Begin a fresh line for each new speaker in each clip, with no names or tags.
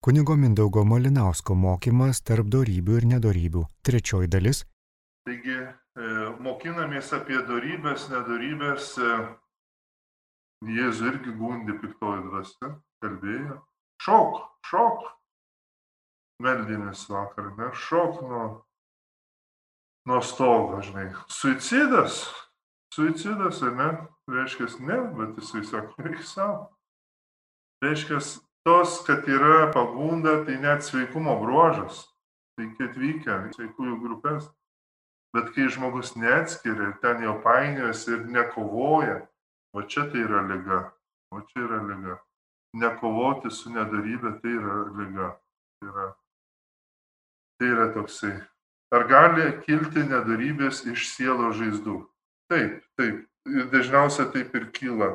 Kunigo Mindaugo Malinausko mokymas tarp darybių ir nedarybių. Trečioji dalis.
Taigi, e, mokinamės apie darybės, nedarybės. E, Jėzus irgi gundi piktoji dvasia, kalbėjo. Šok, šok. Meldinės vakar, ne? Šok nuo, nuo stogo, žinai. Suicidas. Suicidas, ne? Reiškia, ne, bet jisai sako, reikia savo. Reiškia, tos, kad yra pagunda, tai net sveikumo bruožas. Tai atvykę sveikųjų grupės. Bet kai žmogus neatskiria, ten jau painiojasi ir nekovoja, o čia tai yra lyga. O čia yra lyga. Nekovoti su nedarybė tai yra lyga. Tai yra, tai yra toksai. Ar gali kilti nedarybės iš sielo žaizdų? Taip, taip. Ir dažniausiai taip ir kyla.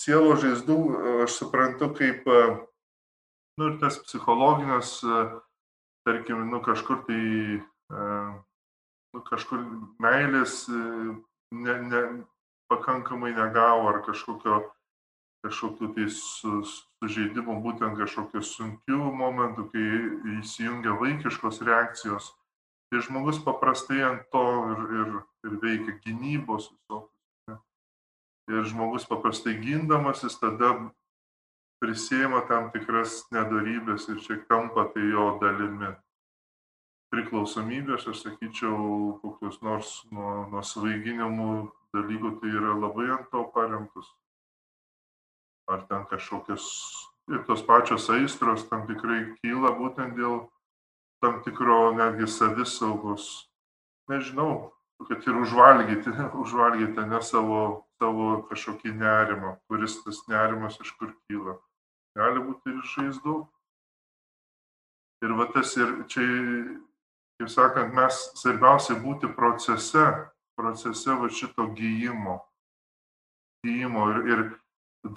Sielo žaizdų aš suprantu kaip nu ir tas psichologinės, e, tarkim, nu kažkur tai, e, nu kažkur meilės e, ne, ne, pakankamai negavo ar kažkokio, kažkokiu tai su, sužeidimu, būtent kažkokiu sunkiu momentu, kai įsijungia vaikiškos reakcijos. Tai žmogus paprastai ant to ir, ir, ir veikia gynybos visokius. Ir žmogus paprastai gindamasis tada prisėma tam tikras nedarybės ir čia tampa tai jo dalimi. Priklausomybės, aš sakyčiau, kokius nors nuo, nuo svaiginimų dalykų, tai yra labai ant to paremtus. Ar ten kažkokios ir tos pačios aistros tam tikrai kyla būtent dėl tam tikro netgi savisaugos. Nežinau, kad ir užvalgyti, užvalgyti ne savo, savo kažkokį nerimą, kuris tas nerimas iš kur kyla gali būti ir žaizdų. Ir va tas ir čia, kaip sakant, mes svarbiausia būti procese, procese va šito gyjimo. gyjimo. Ir, ir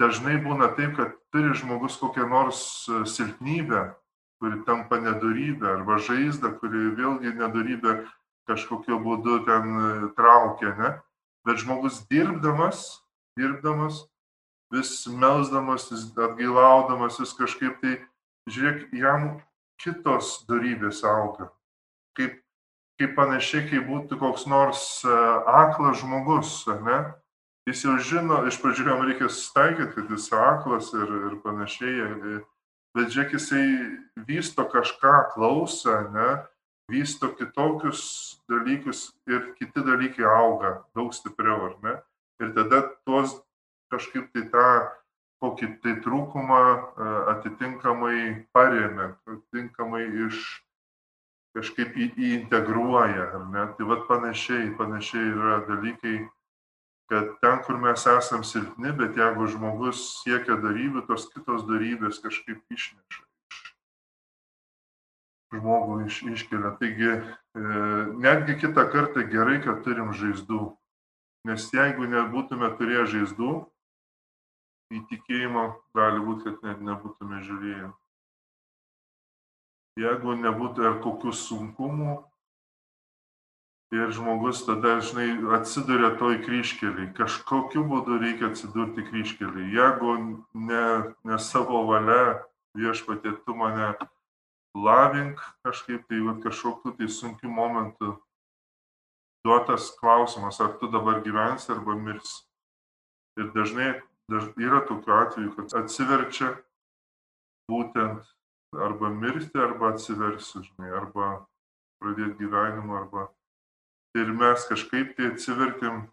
dažnai būna taip, kad turi žmogus kokią nors silpnybę, kuri tampa nedorybė, arba žaizda, kuri vėlgi nedorybė kažkokiu būdu ten traukia, ne? Bet žmogus dirbdamas, dirbdamas, vis melzdamasis, atgailaudamas kažkaip tai, žiūrėk, jam kitos darybės auga. Kaip, kaip panašiai, kaip būtų koks nors e, aklas žmogus, ne? Jis jau žino, iš pradžių jam reikia sustaikyti, kad jis aklas ir, ir panašiai, e, bet žiūrėk, jisai vysto kažką, klauso, ne? vysto kitokius dalykus ir kiti dalykai auga daug stipriau, ar ne? Ir tada tuos kažkaip tai tą kokį tai trūkumą e, atitinkamai paremia, atitinkamai iš kažkaip į, įintegruoja, ar ne? Tai vad panašiai, panašiai yra dalykai, kad ten, kur mes esam silpni, bet jeigu žmogus siekia darybių, tos kitos darybės kažkaip išneša. Žmogų iš, iškelia. Taigi, e, netgi kitą kartą gerai, kad turim žaizdų. Nes jeigu nebūtume turėję žaizdų, į tikėjimą gali būti, kad net nebūtume žiūrėję. Jeigu nebūtų ar kokių sunkumų, ir žmogus tada, žinai, atsiduria toj kryškeliai. Kažkokiu būdu reikia atsidurti kryškeliai. Jeigu ne, ne savo valia viešpatė, tu mane lavink kažkaip, tai kažkokiu tai sunkiu momentu duotas klausimas, ar tu dabar gyvensi arba mirsi. Ir dažnai yra tokių atvejų, kad atsiverčia būtent arba mirti, arba atsiversi, žinai, arba pradėti gyvenimą, arba ir mes kažkaip tai atsivertėm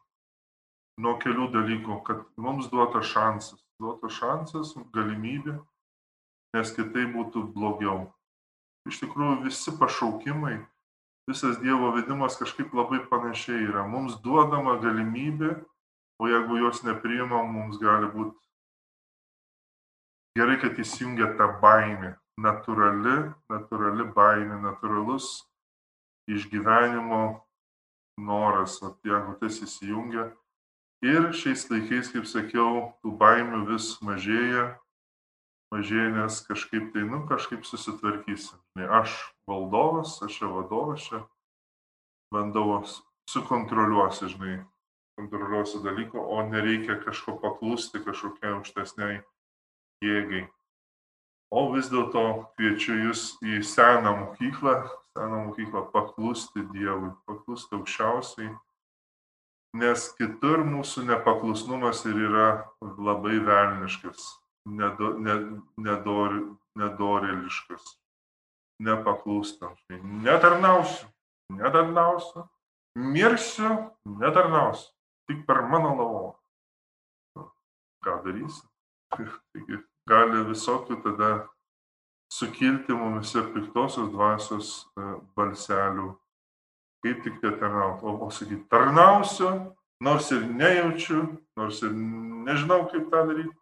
nuo kelių dalykų, kad mums duota šansas, duota šansas, galimybė, nes kitai būtų blogiau. Iš tikrųjų visi pašaukimai, visas Dievo vedimas kažkaip labai panašiai yra. Mums duodama galimybė o jeigu jos nepriimam, mums gali būti gerai, kad įsijungia ta baimė, natūrali, natūrali baimė, natūralus išgyvenimo noras, o jeigu tas įsijungia. Ir šiais laikais, kaip sakiau, tų baimių vis mažėja, mažėja, nes kažkaip tai, nu, kažkaip susitvarkysim. Aš valdovas, aš čia vadovas, čia bandau sukontroliuosi, žinai, kontroliuosiu dalyko, o nereikia kažko paklusti kažkokiai aukštesniai jėgai. O vis dėlto kviečiu jūs į seną mokyklą, seną mokyklą paklusti Dievui, paklusti aukščiausiai, nes kitur mūsų nepaklusnumas ir yra labai velniškas, nedo, ne, nedor, nedoreliškas, nepaklūstam. Netarnausiu, netarnausiu, mirsiu, netarnausiu, tik per mano lavą. Ką darysi? Taigi gali visokių tada sukilti mumise piktosios dvasios e, balselių, kaip tik tie tarnauti. O, o sakyti, tarnausiu, nors ir nejaučiu, nors ir nežinau, kaip tą daryti,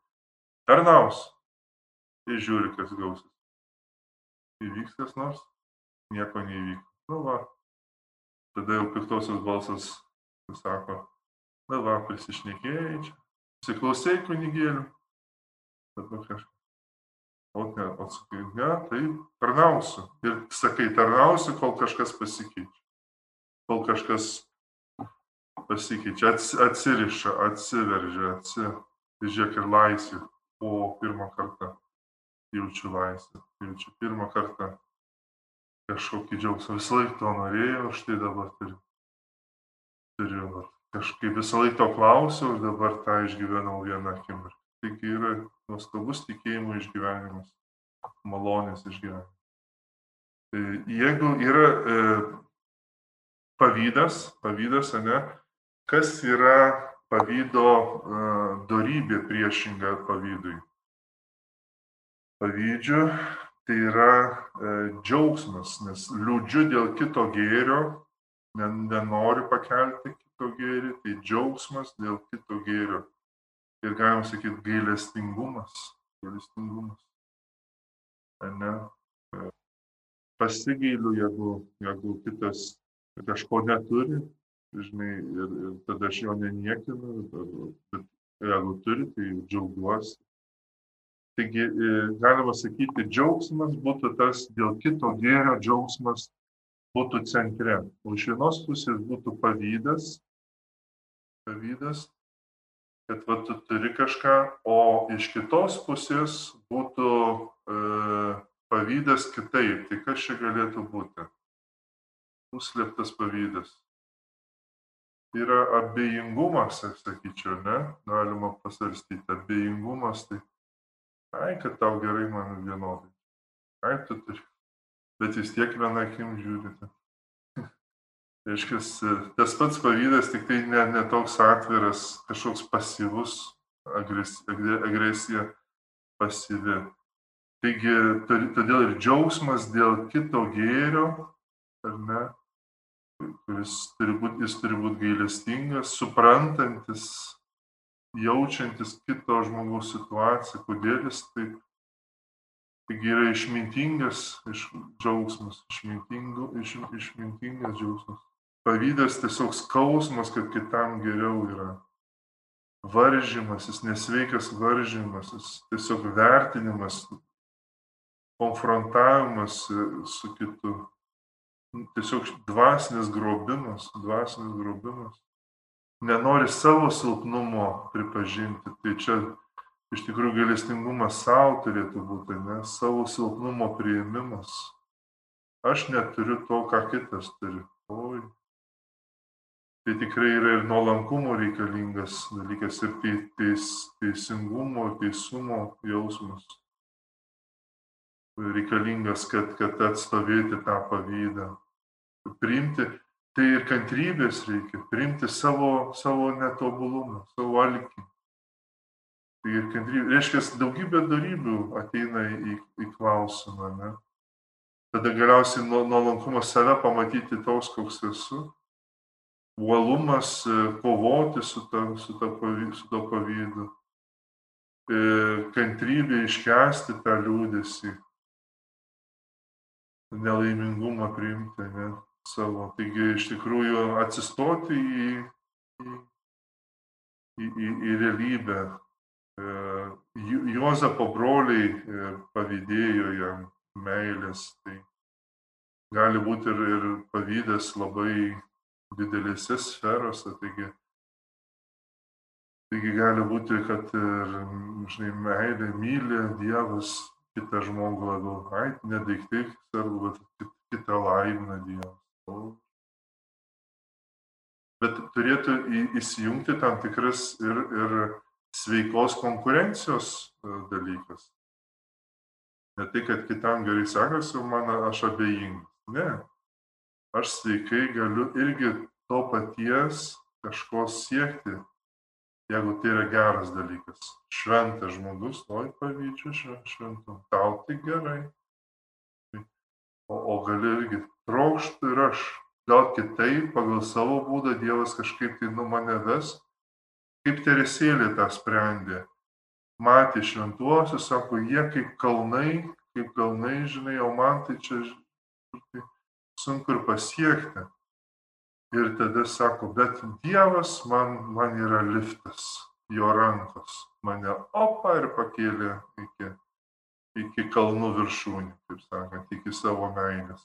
tarnausiu. Ir žiūri, kas gausis. Įvyks kas nors, nieko neįvyko. Nu va, tada jau piktosios balsas sako, na va, prisišnekėjai čia, pasiklausai kunigėlių, tada kažkas. O ne, atsakai, ne, tai tarnausiu. Ir sakai, tarnausiu, kol kažkas pasikeičia. Kol kažkas pasikeičia, ats, atsiriša, atsiveržia, atsi. Tai žiūrėk ir laisvė. O pirmą kartą jaučiu laisvę. Jaučiu pirmą kartą kažkokį džiaugsmą. Visą laiką to norėjau, štai dabar turiu. Turiu. Kažkaip visą laiką to klausiau ir dabar tą išgyvenau vieną akimirką. Taigi yra nuostabus tikėjimo išgyvenimas, malonės išgyvenimas. Tai jeigu yra e, pavydas, pavydas, ne, kas yra pavydo e, darybė priešinga pavydui? Pavydžiu tai yra e, džiaugsmas, nes liūdžiu dėl kito gėrio, nenoriu pakelti kito gėrį, tai džiaugsmas dėl kito gėrio ir galim sakyti gailestingumas. Gailestingumas. Ne? Pasigailiu, jeigu, jeigu kitas kažko neturi, žinai, ir, ir tada aš jo neniekinu, bet jeigu turi, tai džiaugiuosi. Taigi e, galima sakyti, džiaugsmas būtų tas dėl kito gėrio džiaugsmas būtų centre. O iš vienos pusės būtų pavydas, pavydas, kad va, tu turi kažką, o iš kitos pusės būtų e, pavydas kitaip. Tai kas čia galėtų būti? Užslėptas pavydas. Tai yra abejingumas, aš sakyčiau, ne? Galima pasvarstyti. Abejingumas tai, ai, kad tau gerai man vienodai. Ai, tu turi. Bet vis tiek vieną akim žiūrite. Reiškia, tas pats pavydas, tik tai ne, ne toks atviras, kažkoks pasyvus, agresija pasyvi. Taigi, todėl ir džiaugsmas dėl kito gėrio, ar ne, kuris turi būti, jis turi būti gailestingas, suprantantis, jaučiantis kito žmogaus situaciją, kodėl jis taip. Taigi yra išmintingas iš džiaugsmas, išmintingo, iš, išmintingas džiaugsmas. Pavydas tiesiog skausmas, kad kitam geriau yra. Varžymasis, nesveikas varžymasis, tiesiog vertinimas, konfrontavimas su kitu. Tiesiog dvasinis grobimas, dvasinis grobimas. Nenori savo silpnumo pripažinti. Tai čia iš tikrųjų galestingumas savo turėtų būti, ne savo silpnumo prieimimas. Aš neturiu to, ką kitas turi. Oi, tai tikrai yra ir nuolankumo reikalingas dalykas, ir teis, teisingumo, teisumo jausmas reikalingas, kad, kad atstovėti tą pavydą. Priimti, tai ir kantrybės reikia, priimti savo, savo netobulumą, savo alkį. Tai ir kantrybė, reiškia, daugybė darybių ateina į, į klausimą. Ne? Tada galiausiai nuolankumas save pamatyti toks, koks esu uolumas e, kovoti su, ta, su, ta, su to pavydu, e, kantrybė iškesti tą liūdėsi, nelaimingumą priimti ne, savo. Taigi iš tikrųjų atsistoti į, į, į, į, realybę. E, Juozapo broliai pavydėjo jam meilės, tai gali būti ir, ir pavydas labai didelėse sferose. Taigi, taigi gali būti, kad ir, žinai, meilė, myli Dievas kitą žmogų labiau, ai, nedaiktai svarbu, bet kitą laimina Dievas. Bet turėtų įsijungti tam tikras ir, ir sveikos konkurencijos e, dalykas. Ne tai, kad kitam gerai sekasi, man aš abejingas. Ne. Aš sveikai galiu irgi to paties kažko siekti, jeigu tai yra geras dalykas. Šventas žmogus, oi pavydžiu šventum, tau tai gerai. O, o gali irgi trokšti ir aš. Gal kitaip, pagal savo būdą Dievas kažkaip tai nu mane ves. Kaip teresėlė tą sprendė. Matė šventuosius, sako, jie kaip kalnai, kaip kalnai, žinai, o man tai čia tai sunku ir pasiekti. Ir tada sako, bet Dievas man, man yra liftas, jo rankos. Mane opa ir pakėlė iki, iki kalnų viršūnį, kaip sakant, iki savo meilės.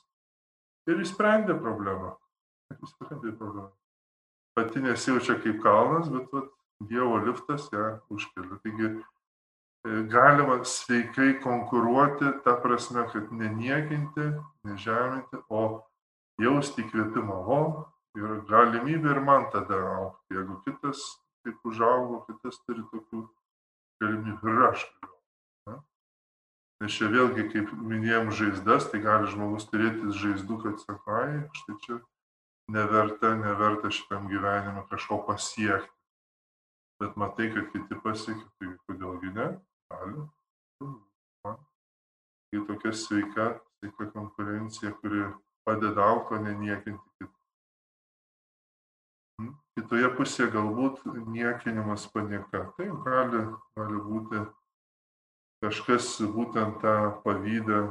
Ir išsprendė problemą. Išsprendė problemą. Pati nesijaučia kaip kalnas, bet vat, Dievo liftas ją užkelia. Taigi e, galima sveikai konkuruoti, ta prasme, kad neniekinti, nežeminti, o jausti įkvėpimą. O, yra galimybė ir man tada aukti. Jeigu kitas kaip užaugo, kitas turi tokių galimybių ir aš galiu. Nes čia vėlgi, kaip minėjom žaizdas, tai gali žmogus turėti žaizdų, kad sako, ai, štai čia neverta, neverta šitam gyvenime kažko pasiekti. Bet matai, kad kiti pasiekia, tai kodėlgi ne? Gali. Tai tokia sveika, sveika konkurencija, kuri padeda aukti, o ne niekinti kitų kitoje pusėje galbūt niekinimas panieka. Tai gali, gali būti kažkas būtent tą pavydą.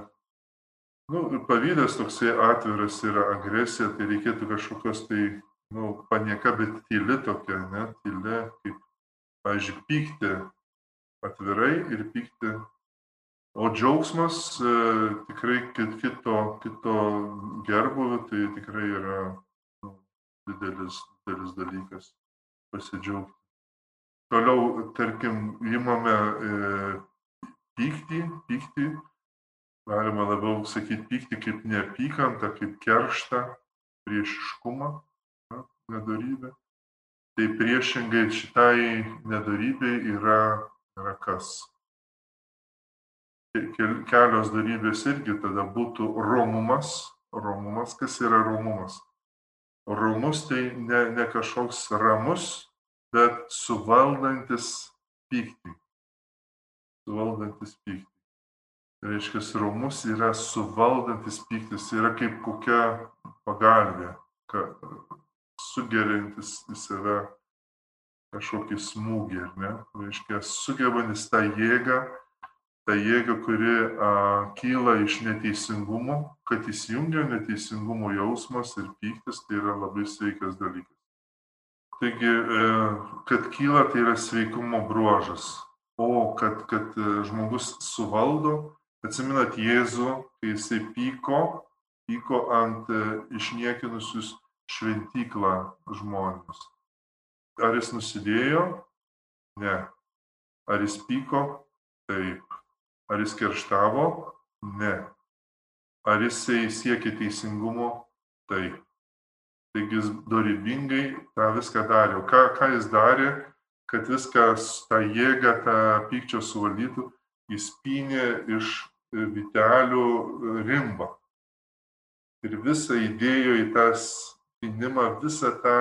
Nu, pavydas toksai atviras yra agresija, tai reikėtų kažkokios tai, nu, panieka, bet tyli tokia, ne, tyli, kaip, pavyzdžiui, pykti atvirai ir pykti. O džiaugsmas e, tikrai kito, kito gerbuvių, tai tikrai yra nu, didelis didelis dalykas pasidžiaugti. Toliau, tarkim, įmame e, pyktį, pyktį, galima labiau sakyti pyktį kaip neapykantą, kaip kerštą, priešiškumą, na, nedarybę. Tai priešingai šitai nedarybei yra, yra kas? Kelios darybės irgi tada būtų romumas. Romumas, kas yra romumas? Romus tai ne, ne kažkoks ramus, bet suvaldantis pyktį. Suvaldantis pyktį. Reiškia, romus yra suvaldantis pyktis, yra kaip kokia pagalbė, sugerintis į save kažkokį smūgį, ar ne? Reiškia, sugebantis tą jėgą ta jėga, kuri a, kyla iš neteisingumo, kad įsijungia neteisingumo jausmas ir pyktis, tai yra labai sveikas dalykas. Taigi, e, kad kyla, tai yra sveikumo bruožas. O kad, kad e, žmogus suvaldo, atsiminat Jėzų, kai jisai pyko, pyko ant e, išniekinusius šventyklą žmonės. Ar jis nusidėjo? Ne. Ar jis pyko? Taip. Ar jis kerštavo? Ne. Ar jisai siekė teisingumo? Taip. Taigi jis dorybingai tą viską darė. O ką, ką jis darė, kad viskas tą jėgą, tą pykčio suvaldytų, jis pynė iš vitelių rimbą. Ir visą įdėjo į tas pynimą, visą tą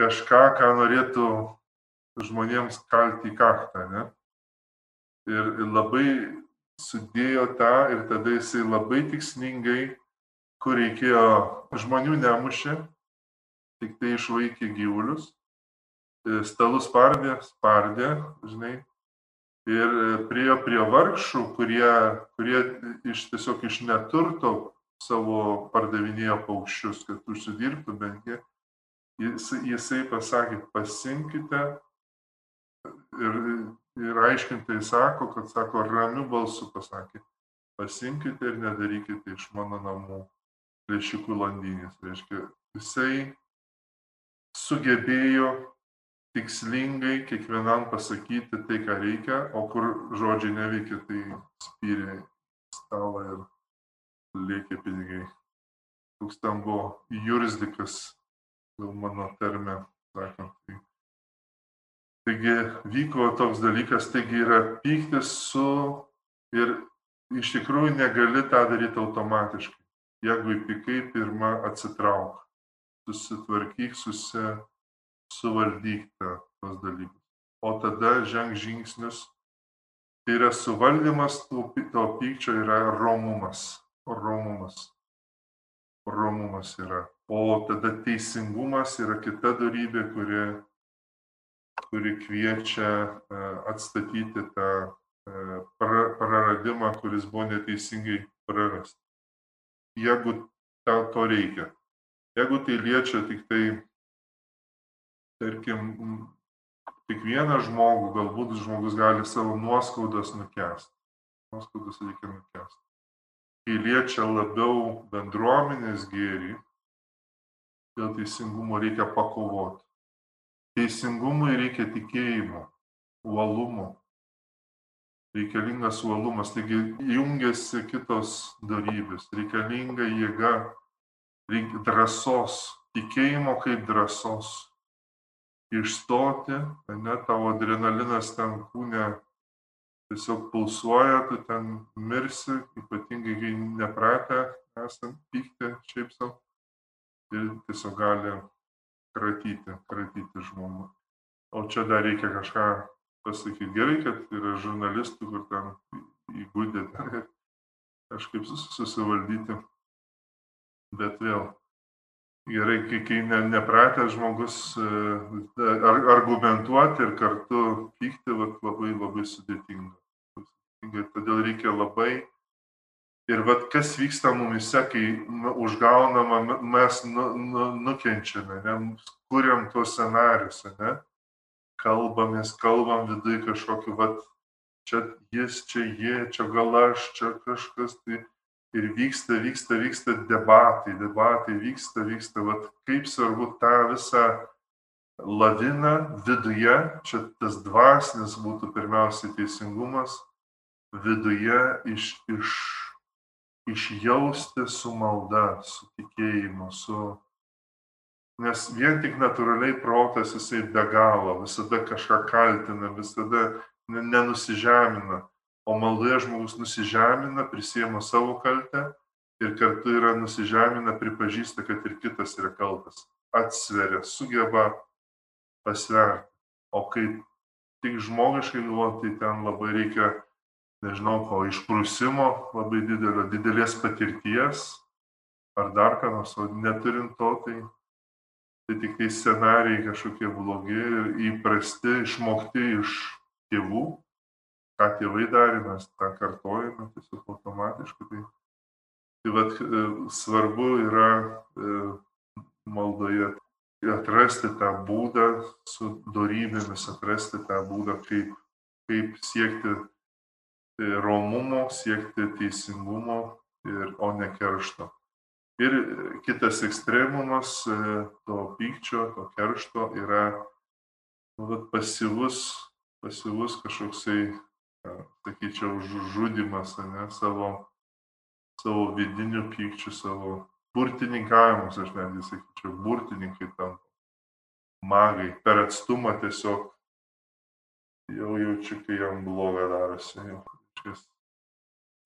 kažką, ką norėtų žmonėms kalti į kaktą. Ne? Ir, ir labai sudėjo tą ir tada jisai labai tikslingai, kur reikėjo, žmonių nemušė, tik tai išvaikė gyvulius, e, stalus spardė, spardė, žinai, ir priejo prie vargšų, kurie, kurie iš, tiesiog iš neturto savo pardavinėjo paukščius, kad užsidirbtų bent kiek. Jis, jisai pasakė, pasimkite ir Ir aiškintai sako, kad sako, ramiu balsu pasakė, pasimkite ir nedarykite iš mano namų plėšikų landynės. Reiškia, jisai sugebėjo tikslingai kiekvienam pasakyti tai, ką reikia, o kur žodžiai neveikia, tai spyrė stalą ir lėkė pinigai. Toks ten buvo jurisdikas, gal mano termė, sakant. Tai. Taigi vyko toks dalykas, taigi yra pyktis su ir iš tikrųjų negali tą daryti automatiškai. Jeigu įpikai, pirmą atsitrauk, susitvarkyk, susi, suvaldyk tos dalykus. O tada ženg žingsnius. Tai yra suvaldymas to, to pykčio yra romumas. Romumas. Romumas yra. O tada teisingumas yra kita darybė, kuri, kuri kviečia e, atstatyti tą e, praradimą, kuris buvo neteisingai prarastas jeigu tau to reikia. Jeigu tai liečia tik tai, tarkim, tik vieną žmogų, galbūt žmogus gali savo nuoskaudas nukesti. Nuoskaudas reikia nukesti. Kai liečia labiau bendruomenės gėrį, dėl teisingumo reikia pakovoti. Teisingumui reikia tikėjimo, uolumo, reikalingas uolumas, taigi jungiasi kitos darybės, reikalinga jėga, reikia drąsos, tikėjimo kaip drąsos. Išstoti, ne, tavo adrenalinas ten kūne tiesiog pulsuoja, tu ten mirsi, ypatingai kai nepratę esant pykti šiaip savo. Ir tiesiog gali kratyti, kratyti žmogų. O čia dar reikia kažką pasakyti. Gerai, kad yra žurnalistų, kur ten įgūdė kažkaip susivaldyti. Bet vėl, gerai, kai, kai ne, nepratęs žmogus e, ar, argumentuoti ir kartu pykti, labai labai sudėtinga. Todėl reikia labai Ir vad kas vyksta mumise, kai nu, užgaunama, mes nu, nu, nukenčiame, ne, kuriam tuos scenarius, ne? kalbamės, kalbam viduje kažkokiu, va, čia jis, čia jie, čia gal aš, čia kažkas, tai ir vyksta, vyksta, vyksta debatai, debatai, vyksta, vyksta, va, kaip svarbu tą visą laviną viduje, čia tas dvasinis būtų pirmiausiai teisingumas, viduje iš, iš, išjausti su malda, su tikėjimu, su Nes vien tik natūraliai protas jisai be galo, visada kažką kaltina, visada nenusižemina. O maldoje žmogus nusižemina, prisėmė savo kaltę ir kartu yra nusižemina, pripažįsta, kad ir kitas yra kaltas. Atsveria, sugeba pasverti. O kai tik žmogiškai galvoti, tai ten labai reikia, nežinau, ko išprusimo, labai didelio, didelės patirties ar dar ką nors, o neturint to, tai tai tik tai scenarijai kažkokie blogi ir įprasti, išmokti iš tėvų, ką tėvai darė, mes tą kartojame tiesiog automatiškai. Tai, tai vat, e, svarbu yra e, maldoje atrasti tą būdą su darybėmis, atrasti tą būdą, kaip, kaip siekti romumo, siekti teisingumo, ir, o ne keršto. Ir kitas ekstremumas e, to pykčio, to keršto yra nu, pasyvus, pasyvus kažkoksai, sakyčiau, žudimas, ne, savo, savo vidinių pykčių, savo burtininkavimus, aš netgi sakyčiau, burtininkai tam magai, per atstumą tiesiog jau jaučiu, kai jam bloga darosi, jau kažkas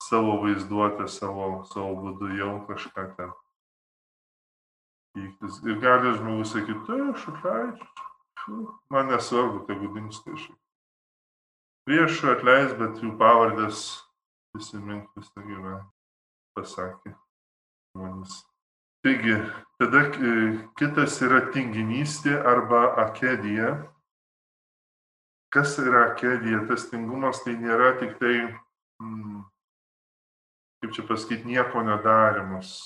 savo vaizduotę, savo, savo būdu jau kažką ten pyktis. Ir gali žmogus sakyti, aš atleidžiu, man nesvarbu, tegu dinksta iš. Priešų atleis, bet jų pavardės prisimink visą gyvenimą, pasakė žmonės. Taigi, tada e, kitas yra tinginystė arba akedija. Kas yra akedija? Tas tingumas tai nėra tik tai kaip čia pasakyti, nieko nedarimas.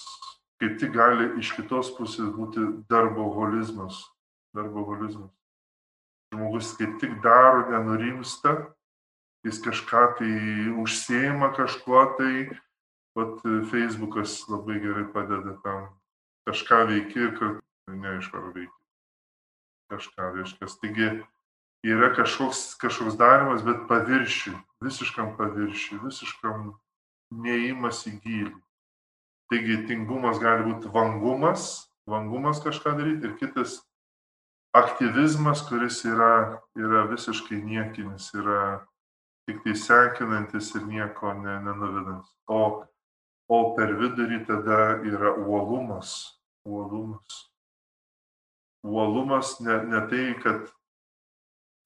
Kaip tik gali iš kitos pusės būti darboholizmas. Darboholizmas. Žmogus kaip tik daro, nenurimsta, jis kažką tai užsieima kažkuo tai, pat Facebookas labai gerai padeda tam. Kažką veiki ir kad neaišku ar veiki. Kažką reiškia. Taigi yra kažkoks, kažkoks darimas, bet paviršiui, visiškam paviršiui, visiškam neįimas į gilį. Taigi tingumas gali būti vangumas, vangumas kažką daryti ir kitas aktyvizmas, kuris yra, yra visiškai niekinis, yra tik tai sekinantis ir nieko ne, nenuvedantis. O, o per vidurį tada yra uolumas. Uolumas. Uolumas ne, ne tai, kad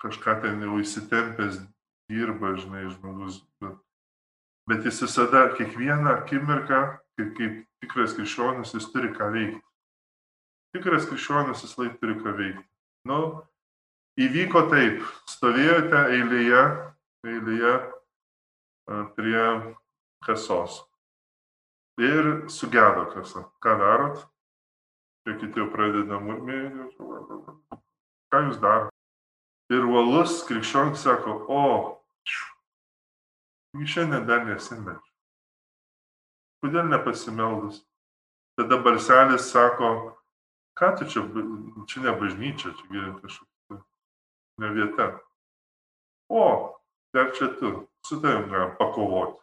kažką ten jau įsitempęs dirba, žinai, žmogus, bet, bet jis visada, kiekvieną akimirką, kaip, kaip tikras krikščionis, jis turi ką veikti. Tikras krikščionis jis laik turi ką veikti. Nu, įvyko taip, stovėjote eilėje, eilėje prie kasos. Ir sugedo kasa. Ką darot? Čia kiti jau pradeda murmėti. Ką jūs darote? Ir uolus krikščionis sako, o, šiandien dar nesimeldžiu. Kodėl nepasimeldus? Tada balselis sako, ką tu čia, čia ne bažnyčia, čia kažkokia ne vieta. O, dar čia tu, su tavim galim pakovoti.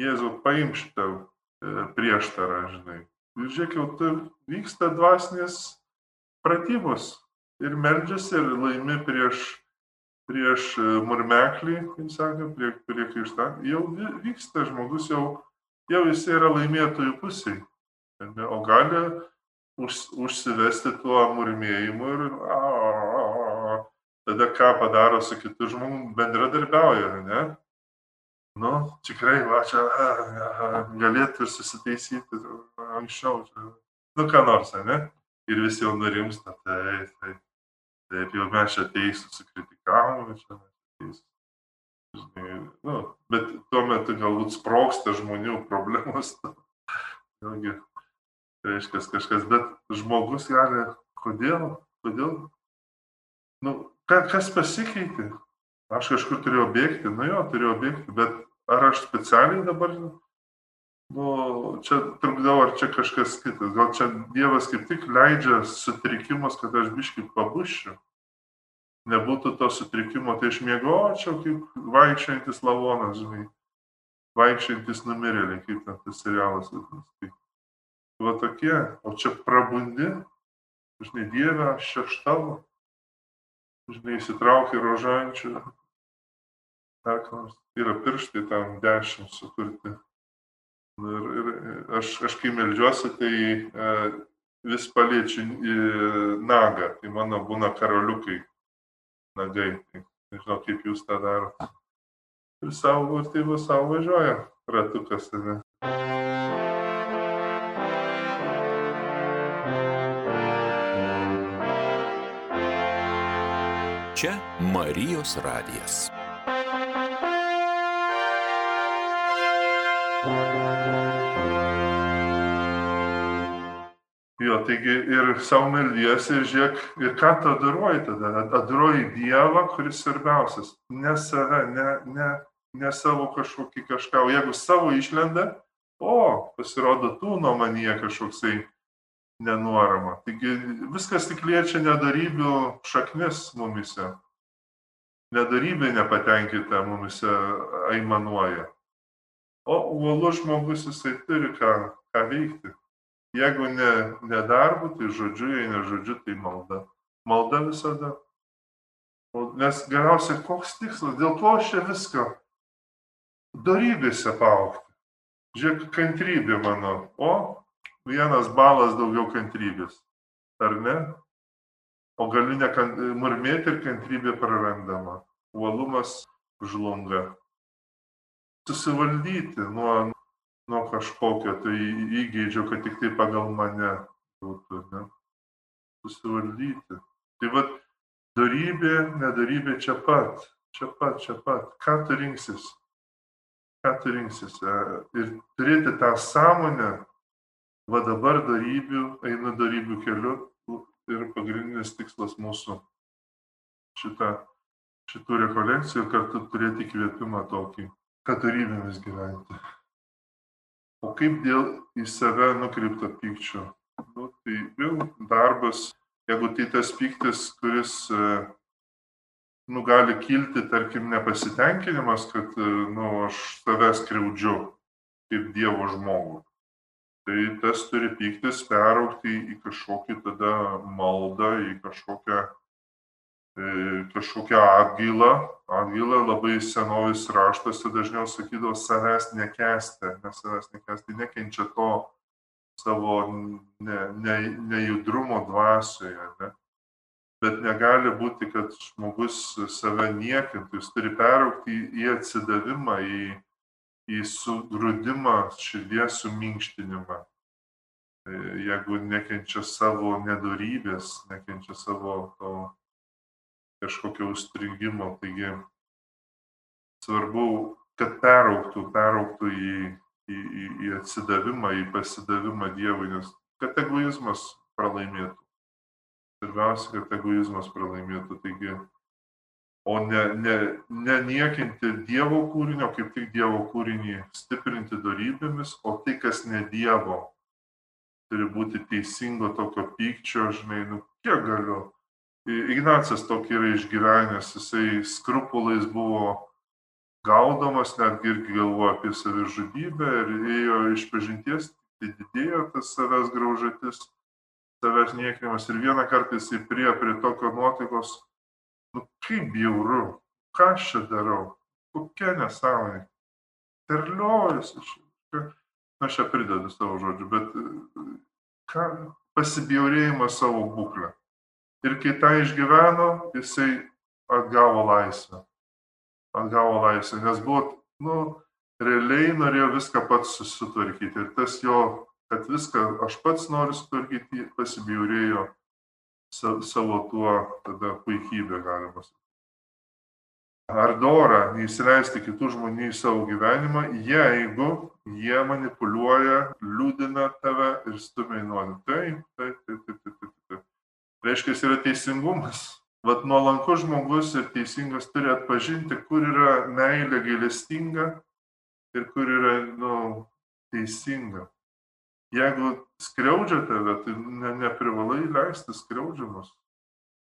Jėzau, paimk šitą e, prieštarą, žinai. Ir žiūrėk, jau tu vyksta dvasinės pratybos ir meldžiasi ir laimi prieš, prieš e, murmeklį, kaip sakė, prie, prie krikštą. Jau vyksta žmogus, jau, jau jis yra laimėtojų pusėje. O gali už, užsivesti tuo murmėjimu ir a, a, a, tada ką padaro su kitu žmogu, bendradarbiauja, ne? Nu, tikrai, va, čia a, a, galėtų ir susitaisyti anksčiau. Čia. Nu, ką nors, ne? Ir visi jau nurimsta, taip, taip. Taip, jau mes čia teisų sukritikavome, čia teisų. Žinai, nu, bet tuo metu galbūt sproksta žmonių problemos. Vėlgi, reiškia kažkas, bet žmogus gali, kodėl, kodėl, nu, kas pasikeitė? Aš kažkur turėjau bėgti, nu jo, turėjau bėgti, bet ar aš specialiai dabar nu, čia trukdau, ar čia kažkas kitas. Gal čia Dievas kaip tik leidžia sutrikimus, kad aš biškai pabušiu. Nebūtų to sutrikimo, tai aš mėgočiau kaip vaikščiantis lavonas, žinai. Vaikščiantis numirėliai, kaip ten tas serialas. Va tokie, o čia prabundi, žinai, Dieve, aš čia štavo. Žinai, įsitraukia rožančių. Yra pirštai tam dešimt sukurti Ir, ir aš, aš kai melžiuosi, tai e, vis paliečiu e, nagą, tai mano būna karoliukai nagai. Tai nežinau, kaip jūs tą darote. Ir savo, ir tai bus savo važiuoja ratukas. Ne?
Čia Marijos radijas.
Jo, taigi ir savo meldiesi ir žiūrėk, ir ką tu adoruoji tada. Adoruoji Dievą, kuris svarbiausias. Ne save, ne, ne, ne savo kažkokį kažką. O jeigu savo išlenda, o, pasirodo, tu nuo manyje kažkoksai nenuorama. Taigi viskas tik liečia nedarybių šaknis mumise. Nedarybė nepatenkinta mumise aimanuoja. O uolus žmogus jisai turi ką, ką veikti. Jeigu ne, ne darbu, tai žodžiu, jei ne žodžiu, tai malda. Malda visada. Nes galiausiai koks tikslas, dėl ko aš čia viską darybėse paukti. Žiūrėk, kantrybė mano. O, vienas balas daugiau kantrybės. Ar ne? O galiu nemurmėti ir kantrybė prarandama. Uolumas žlunga susivaldyti nuo, nuo kažkokio tai įgeidžio, kad tik tai pagal mane būtų. Ne? Susivaldyti. Tai vad, darybė, nedarybė čia pat, čia pat, čia pat. Ką tu rinksis? Ką tu rinksis? E, ir turėti tą sąmonę, va dabar darybių, einu darybių keliu ir pagrindinis tikslas mūsų šitą, šitų rekolekcijų kartu turėti įkvėpimą tokį katarybėmis gyventi. O kaip dėl į save nukreipto pykčio? Nu, tai vėl darbas, jeigu tai tas pyktis, kuris, e, nu, gali kilti, tarkim, nepasitenkinimas, kad, nu, aš save skriaudžiu kaip Dievo žmogų. Tai tas turi pyktis peraukti į kažkokį tada maldą, į kažkokią, e, kažkokią atgailą. Atgailą labai senovis raštuose dažniau sakydavo savęs nekesti, nes savęs nekesti nekenčia to savo ne, ne, nejudrumo dvasioje. Ne? Bet negali būti, kad žmogus save niekintų, jis turi peraukti į, atsidavimą, į, į sugrūdimą, širdies suminkštinimą. E, jeigu nekenčia savo nedorybės, nekenčia savo to kažkokio užstringimo, taigi svarbu, kad perauktų, perauktų į, į, į, į atsidavimą, į pasidavimą Dievui, nes kad egoizmas pralaimėtų. Svarbiausia, kad egoizmas pralaimėtų. Taigi, o ne, ne, ne niekinti Dievo kūrinio, kaip tik Dievo kūrinį stiprinti darybėmis, o tai, kas ne Dievo, turi būti teisingo tokio pykčio, žinai, nu kiek galiu. Ignacas tokį yra išgyvenęs, jisai skrupulais buvo gaudomas, netgi irgi galvojo apie savižudybę ir ėjo iš pažinties, tai didėjo tas savęs graužatis savęs niekinimas. Ir vieną kartą jisai prie prie tokio nuotaikos, nu kaip bjauru, ką aš čia darau, kokia nesąmonė. Terliojasi čia. Aš čia pridedu savo žodžiu, bet ką, pasibjaurėjimą savo būklę. Ir kai tą išgyveno, jisai atgavo laisvę. Atgavo laisvę, nes buvo, nu, realiai norėjo viską pats susitvarkyti. Ir tas jo kad viską aš pats noriu sutvarkyti, pasibjaurėjo savo tuo tada puikybė, galima sakyti. Ar dora neįsileisti kitų žmonių į savo gyvenimą, jeigu jie manipuliuoja, liūdina tave ir stumia į taip, taip, taip, taip, taip. taip. Reiškia, yra teisingumas. Vat nuolankus žmogus ir teisingas turi atpažinti, kur yra meilė gailestinga ir kur yra nu, teisinga. Jeigu skriaudžia tave, tai ne, neprivalai leisti skriaudžiamus,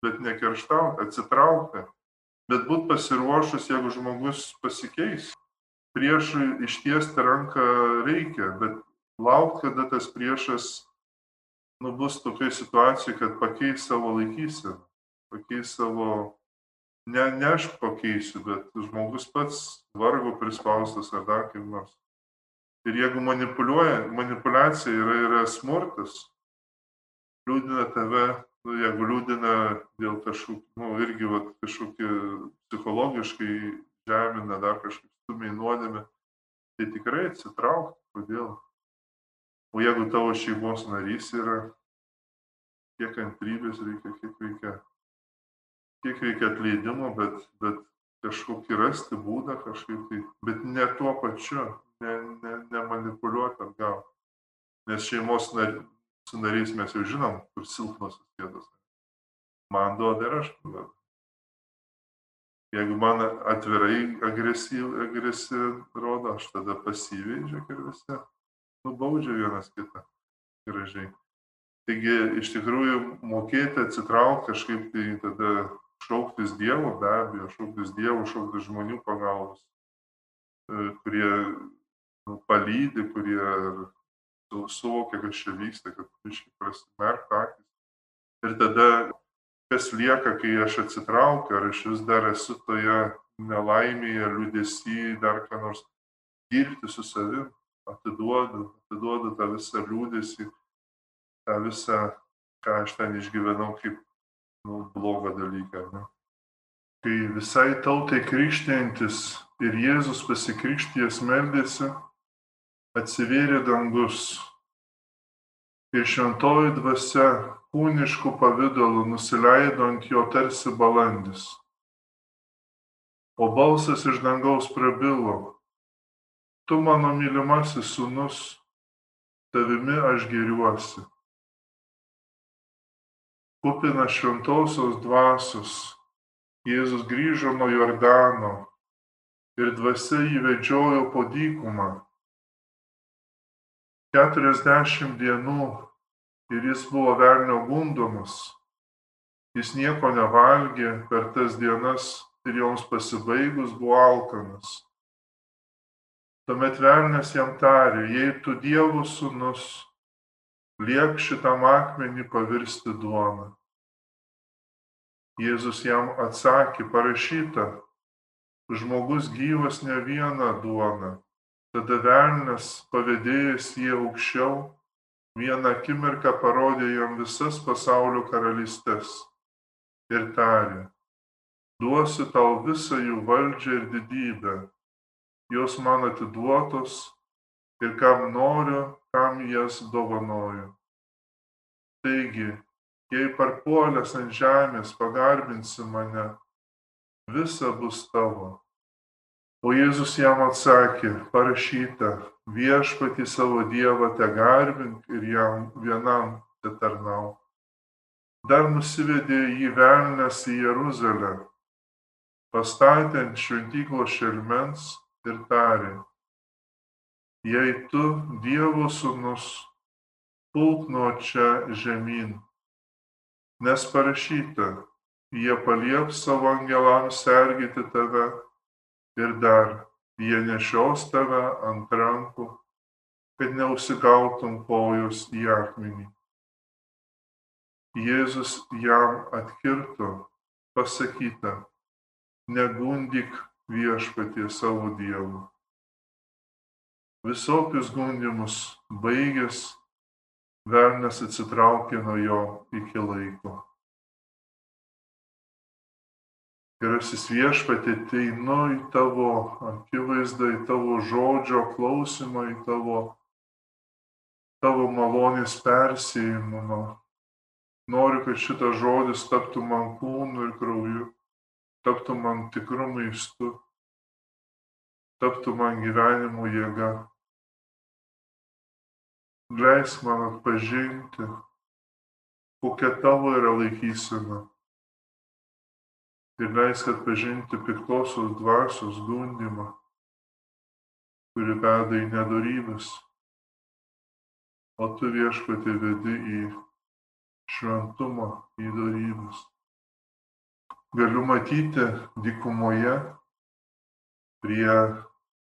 bet nekerštauti, atsitraukti, bet būt pasiruošus, jeigu žmogus pasikeis. Priešui ištiesti ranką reikia, bet laukti, kada tas priešas nu, bus tokiai situacijai, kad pakeis savo laikyseną, pakeis savo, ne, ne aš pakeisiu, bet žmogus pats vargo prispaustas ar dar kaip nors. Ir jeigu manipuliuoja, manipulacija yra, yra smurtas, liūdina tave, nu, jeigu liūdina dėl kažkokių, nu, irgi va, kažkokie psichologiškai žemina, dar kažkaip stumiai nuodėmė, tai tikrai atsitraukti, kodėl. O jeigu tavo šeimos narys yra, kiek kantrybės reikia, kiek reikia, kiek reikia atleidimo, bet, bet kažkokį rasti būdą kažkaip tai, bet ne tuo pačiu, ne, ne, nemanipuliuoti atgal. Nes šeimos nar, su nariais mes jau žinom, kur silpnosios vietos. Man duoda ir aš duodu. Jeigu man atvirai agresyviai agresyv rodo, aš tada pasyviai, žiūrėk, ir visi nubaudžia vienas kitą gražiai. Taigi iš tikrųjų mokėti atsitraukti kažkaip tai tada šauktis Dievo, be abejo, šauktis Dievo, šauktis žmonių pagalbos, e, kurie palydi, kurie suvokia, kas čia vyksta, kad iški prasimerkta akis. Ir tada, kas lieka, kai aš atsitraukiu, ar aš vis dar esu toje nelaimėje, liūdėsi, dar ką nors dirbti su savim, atiduodu, atiduodu tą visą liūdėsi, tą visą, ką aš ten išgyvenau kaip nu, blogą dalyką. Ne? Kai visai tautai krikštėjantis ir Jėzus pasikrikštėjęs meldėsi, atsivėrė dangus ir šventoji dvasia kūniškų pavydalų nusileido ant jo tarsi balandis. O balsas iš dangaus prabilo, tu mano mylimasis sunus, tavimi aš geriuosi. Kupina šventosios dvasios, Jėzus grįžo nuo Jordano ir dvasia įvedžiojo po dykumą keturiasdešimt dienų ir jis buvo velnio gundomas. Jis nieko nevalgė per tas dienas, ir joms pasibaigus buvo alkanas. Tuomet velnės jam tarė, jei tu Dievo sūnus, liek šitam akmenį pavirsti duoną. Jėzus jam atsakė, parašyta, žmogus gyvas ne vieną duoną. Tada velnės pavėdėjęs jį aukščiau, vieną akimirką parodė jam visas pasaulio karalystės ir tarė, duosiu tau visą jų valdžią ir didybę jos man atiduotos ir kam noriu, kam jas dovanoju. Taigi, jei parpuolęs ant žemės pagarbinsi mane, visa bus tavo. O Jėzus jam atsakė, parašyta, viešpatį savo Dievą te garbink ir jam vienam te tarnau. Dar nusivedė jį velnės į Jeruzalę, pastatė ant šventyklos šelmens ir tarė, jei tu Dievo sūnus, pulk nuo čia žemyn, nes parašyta, jie palieps savo angelams sergėti tave ir dar jie nešios tave ant rankų, kad neusigautum kojos į akmenį. Jėzus jam atkirto, pasakyta, negundyk viešpatie savo Dievu. Visokius gundimus baigęs, velnas atsitraukė nuo jo iki laiko. Gerasis viešpatė, ateinu į tavo akivaizdą, į tavo žodžio klausimą, į tavo, tavo malonės persėjimą. Noriu, kad šitas žodis taptų man kūnu ir krauju taptų man tikru maistu, taptų man gyvenimo jėga. Leisk man atpažinti, kokia tavo yra laikysena. Ir leisk atpažinti piktosios dvasios gundimą, kuri veda į nedorybės. O tu viešpatį vedi į šventumą, į darybės galiu matyti dykumoje prie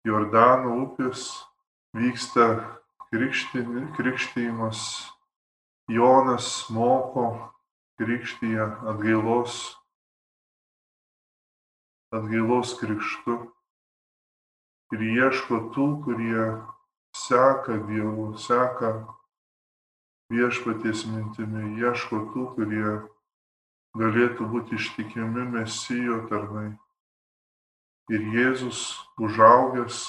Jordano upės vyksta krikštymas. Jonas moko krikštyje atgailos, atgailos krikštu ir ieško tų, kurie seka Dievu, seka viešpaties mintimi, ieško tų, kurie galėtų būti ištikimi mesijo tarnai. Ir Jėzus užaugęs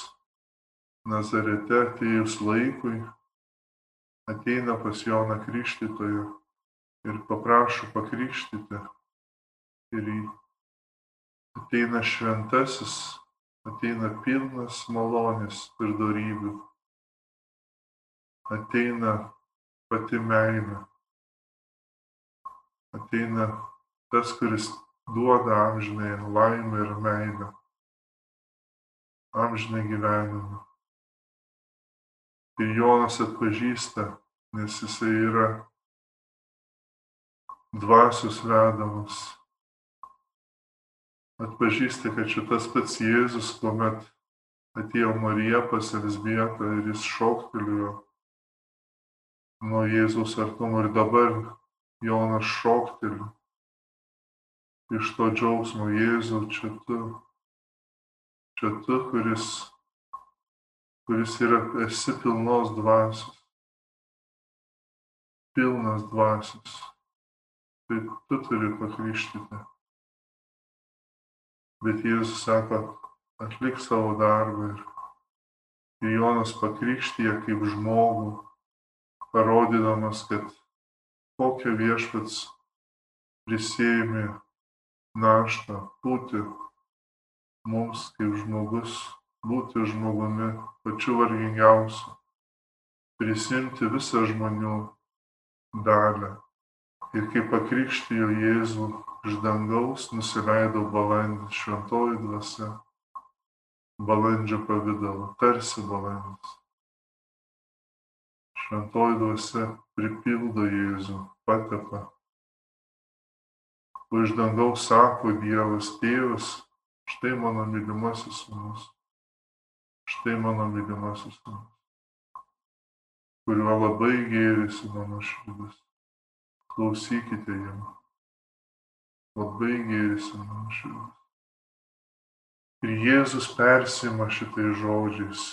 Nazarete atėjus laikui, ateina pas Joną Krikštytoją ir paprašo pakrikštyti. Ir ateina šventasis, ateina pilnas malonės ir darybių. Ateina pati meilė. Ateina tas, kuris duoda amžinai laimę ir meilę, amžinai gyvenimą. Ir Jonas atpažįsta, nes jisai yra dvasios vedamas. Atpažįsta, kad šitas pats Jėzus, kuomet atėjo Marija pas Elsbietą ir jis šoktelėjo nuo Jėzaus artumo ir dabar Jonas šokteliu iš to džiaugsmo, Jėzau, čia tu, čia tu, kuris, kuris yra, esi pilnos dvasios, pilnas dvasios, tai tu turi pakrikštyti. Bet Jėzus sako, atlik savo darbą ir, ir Jonas pakrikštyje kaip žmogų, parodydamas, kad kokią viešpats prisėmė naštą būti mums kaip žmogus, būti žmogumi pačiu vargingiausiu, prisimti visą žmonių dalę. Ir kai pakrikštijo Jėzų iš dangaus, nusileido balandis, šventoji dvasia, balandžio pavydalo, tarsi balandis. Šventoji dvasia pripildo Jėzų, patepa o iš dangaus sako Dievas tėvas, Štai mano mylimasis sūnus. Štai mano mylimasis sūnus. Kuriuo labai gėrisi mano širdis. Klausykite jam. Labai gėrisi mano širdis. Ir Jėzus persima šitais žodžiais.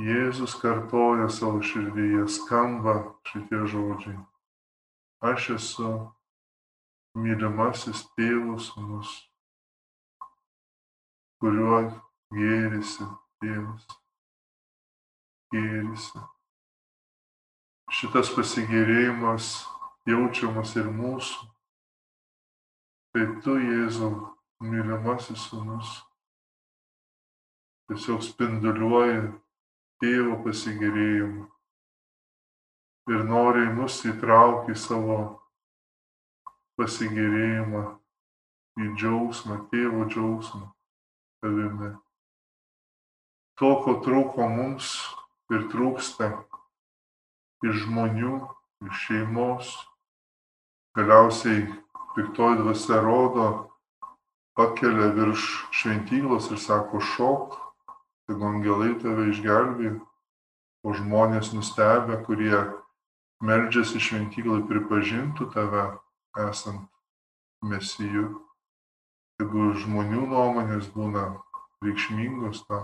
Jėzus kartoja savo širdyje, skamba šitie žodžiai. Aš esu mylimasis tėvų sūnus, kuriuo gėrisi tėvas. Gėrisi. Šitas pasigėrėjimas jaučiamas ir mūsų. Tai tu, Jėzau, mylimasis sūnus, tiesiog spinduliuoji tėvo pasigėrėjimu ir noriai mus įtraukti savo pasigėrėjimą į džiaugsmą, tėvo džiaugsmą tavimi. To, ko trūko mums ir trūksta iš žmonių, iš šeimos, galiausiai piktoji dvasia rodo, pakelia virš šventyklos ir sako šok, tegu angelai tave išgelbė, o žmonės nustebę, kurie meldžiasi šventyklai pripažintų tave esant mesiju. Jeigu žmonių nuomonės būna reikšmingos, ta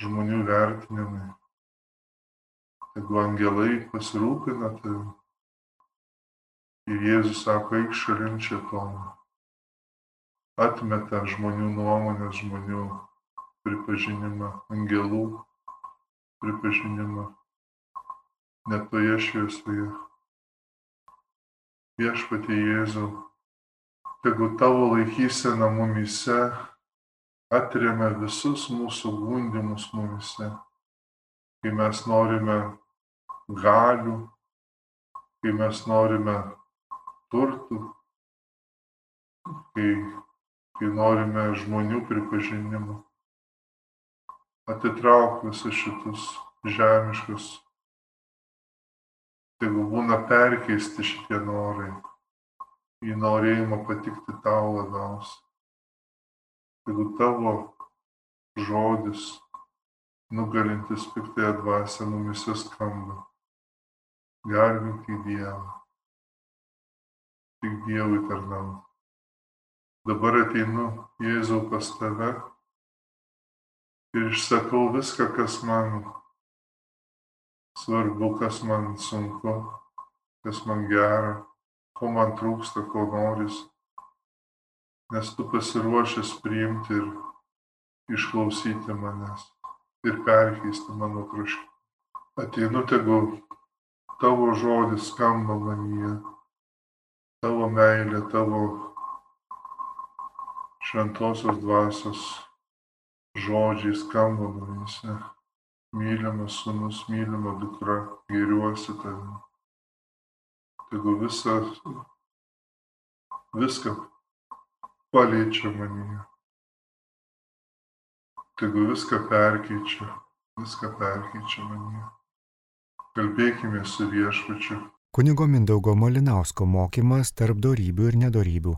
žmonių vertinimai, jeigu angelai pasirūpina tavimi. Ir Jėzus sako, eik šalin čia tomą. Atmeta žmonių nuomonės, žmonių pripažinimą, angelų pripažinimą net toje šviesoje. Viešpatie Jėzau, tegu tavo laikysena mumise atremia visus mūsų gundimus mumise, kai mes norime galių, kai mes norime turtų, kai, kai norime žmonių pripažinimo. Atitrauk visus šitus žemiškus tegu būna perkeisti šitie norai į norėjimą patikti tau labiausiai. Tegu tavo žodis, nugalintis piktąją dvasę mumise skamba. Garbink į Dievą. Tik Dievui tarnauti. Dabar ateinu Jėzau pas tave ir išsakau viską, kas man svarbu, kas man sunku, kas man gera, ko man trūksta, ko noris. Nes tu pasiruošęs priimti ir išklausyti manęs ir perkeisti mano troškimą. Ateinu tegu tavo žodis skamba manyje, tavo meilė, tavo šventosios dvasios žodžiai skamba manyse mylimas sūnus, mylima dukra, geriuosi tavimi. Tegu visą, viską paliečia manyje. Tegu viską perkeičia, viską perkeičia manyje. Kalbėkime su viešpačiu.
Kunigo Mindaugo Malinausko mokymas tarp darybių ir nedarybių.